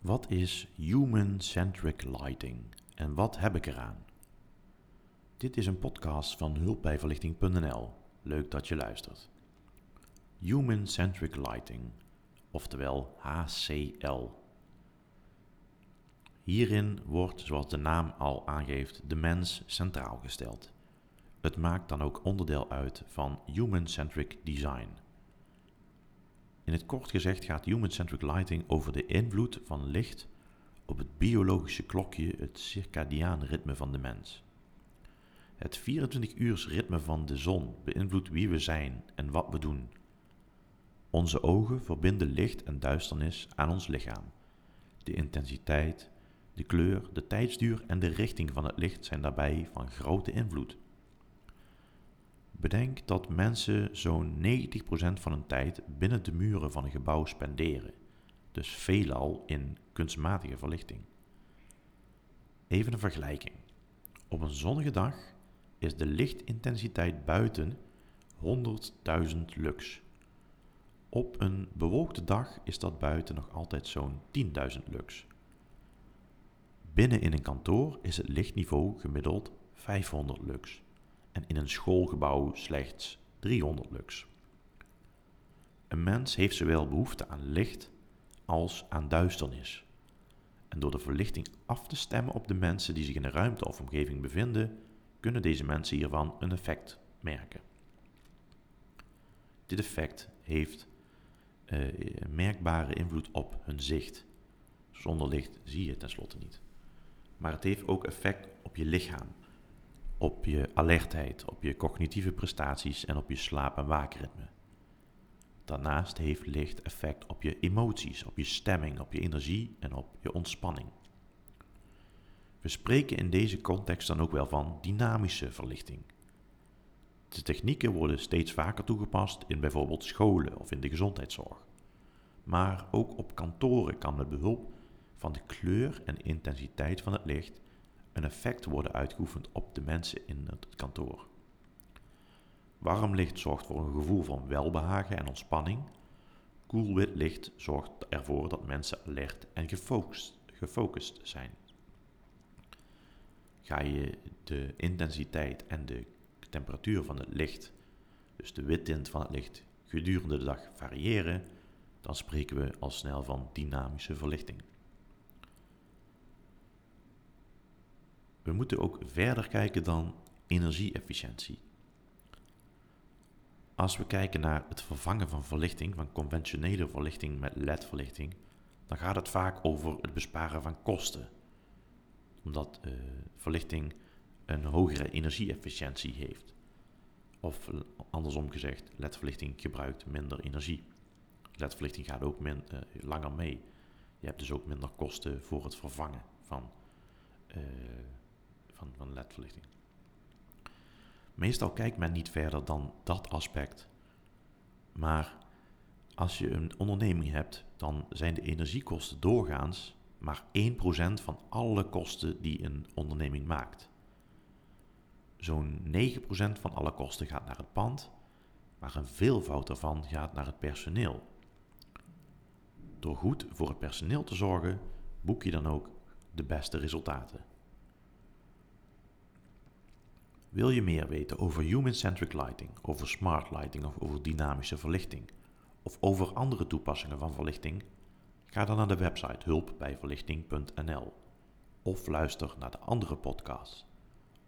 Wat is human-centric lighting en wat heb ik eraan? Dit is een podcast van hulpbijverlichting.nl. Leuk dat je luistert. Human-centric lighting, oftewel HCL. Hierin wordt, zoals de naam al aangeeft, de mens centraal gesteld. Het maakt dan ook onderdeel uit van human-centric design. In het kort gezegd gaat human-centric lighting over de invloed van licht op het biologische klokje, het circadiaan ritme van de mens. Het 24 ritme van de zon beïnvloedt wie we zijn en wat we doen. Onze ogen verbinden licht en duisternis aan ons lichaam. De intensiteit, de kleur, de tijdsduur en de richting van het licht zijn daarbij van grote invloed. Bedenk dat mensen zo'n 90% van hun tijd binnen de muren van een gebouw spenderen, dus veelal in kunstmatige verlichting. Even een vergelijking. Op een zonnige dag is de lichtintensiteit buiten 100.000 lux. Op een bewolkte dag is dat buiten nog altijd zo'n 10.000 lux. Binnen in een kantoor is het lichtniveau gemiddeld 500 lux en in een schoolgebouw slechts 300 lux. Een mens heeft zowel behoefte aan licht als aan duisternis. En door de verlichting af te stemmen op de mensen die zich in de ruimte of omgeving bevinden, kunnen deze mensen hiervan een effect merken. Dit effect heeft uh, merkbare invloed op hun zicht. Zonder licht zie je tenslotte niet. Maar het heeft ook effect op je lichaam op je alertheid, op je cognitieve prestaties en op je slaap- en waakritme. Daarnaast heeft licht effect op je emoties, op je stemming, op je energie en op je ontspanning. We spreken in deze context dan ook wel van dynamische verlichting. De technieken worden steeds vaker toegepast in bijvoorbeeld scholen of in de gezondheidszorg. Maar ook op kantoren kan met behulp van de kleur en intensiteit van het licht een effect worden uitgeoefend op de mensen in het kantoor. Warm licht zorgt voor een gevoel van welbehagen en ontspanning. Koel wit licht zorgt ervoor dat mensen alert en gefocust, gefocust zijn. Ga je de intensiteit en de temperatuur van het licht, dus de wittint van het licht, gedurende de dag variëren, dan spreken we al snel van dynamische verlichting. We moeten ook verder kijken dan energie-efficiëntie. Als we kijken naar het vervangen van verlichting, van conventionele verlichting met LED-verlichting, dan gaat het vaak over het besparen van kosten. Omdat uh, verlichting een hogere energie-efficiëntie heeft. Of andersom gezegd, LED-verlichting gebruikt minder energie. LED-verlichting gaat ook uh, langer mee. Je hebt dus ook minder kosten voor het vervangen van uh, van, ledverlichting. Meestal kijkt men niet verder dan dat aspect. Maar als je een onderneming hebt, dan zijn de energiekosten doorgaans maar 1% van alle kosten die een onderneming maakt. Zo'n 9% van alle kosten gaat naar het pand, maar een veelvoud daarvan gaat naar het personeel. Door goed voor het personeel te zorgen, boek je dan ook de beste resultaten. Wil je meer weten over human-centric lighting, over smart lighting of over dynamische verlichting, of over andere toepassingen van verlichting? Ga dan naar de website hulpbijverlichting.nl of luister naar de andere podcasts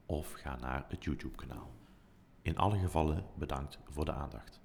of ga naar het YouTube-kanaal. In alle gevallen bedankt voor de aandacht.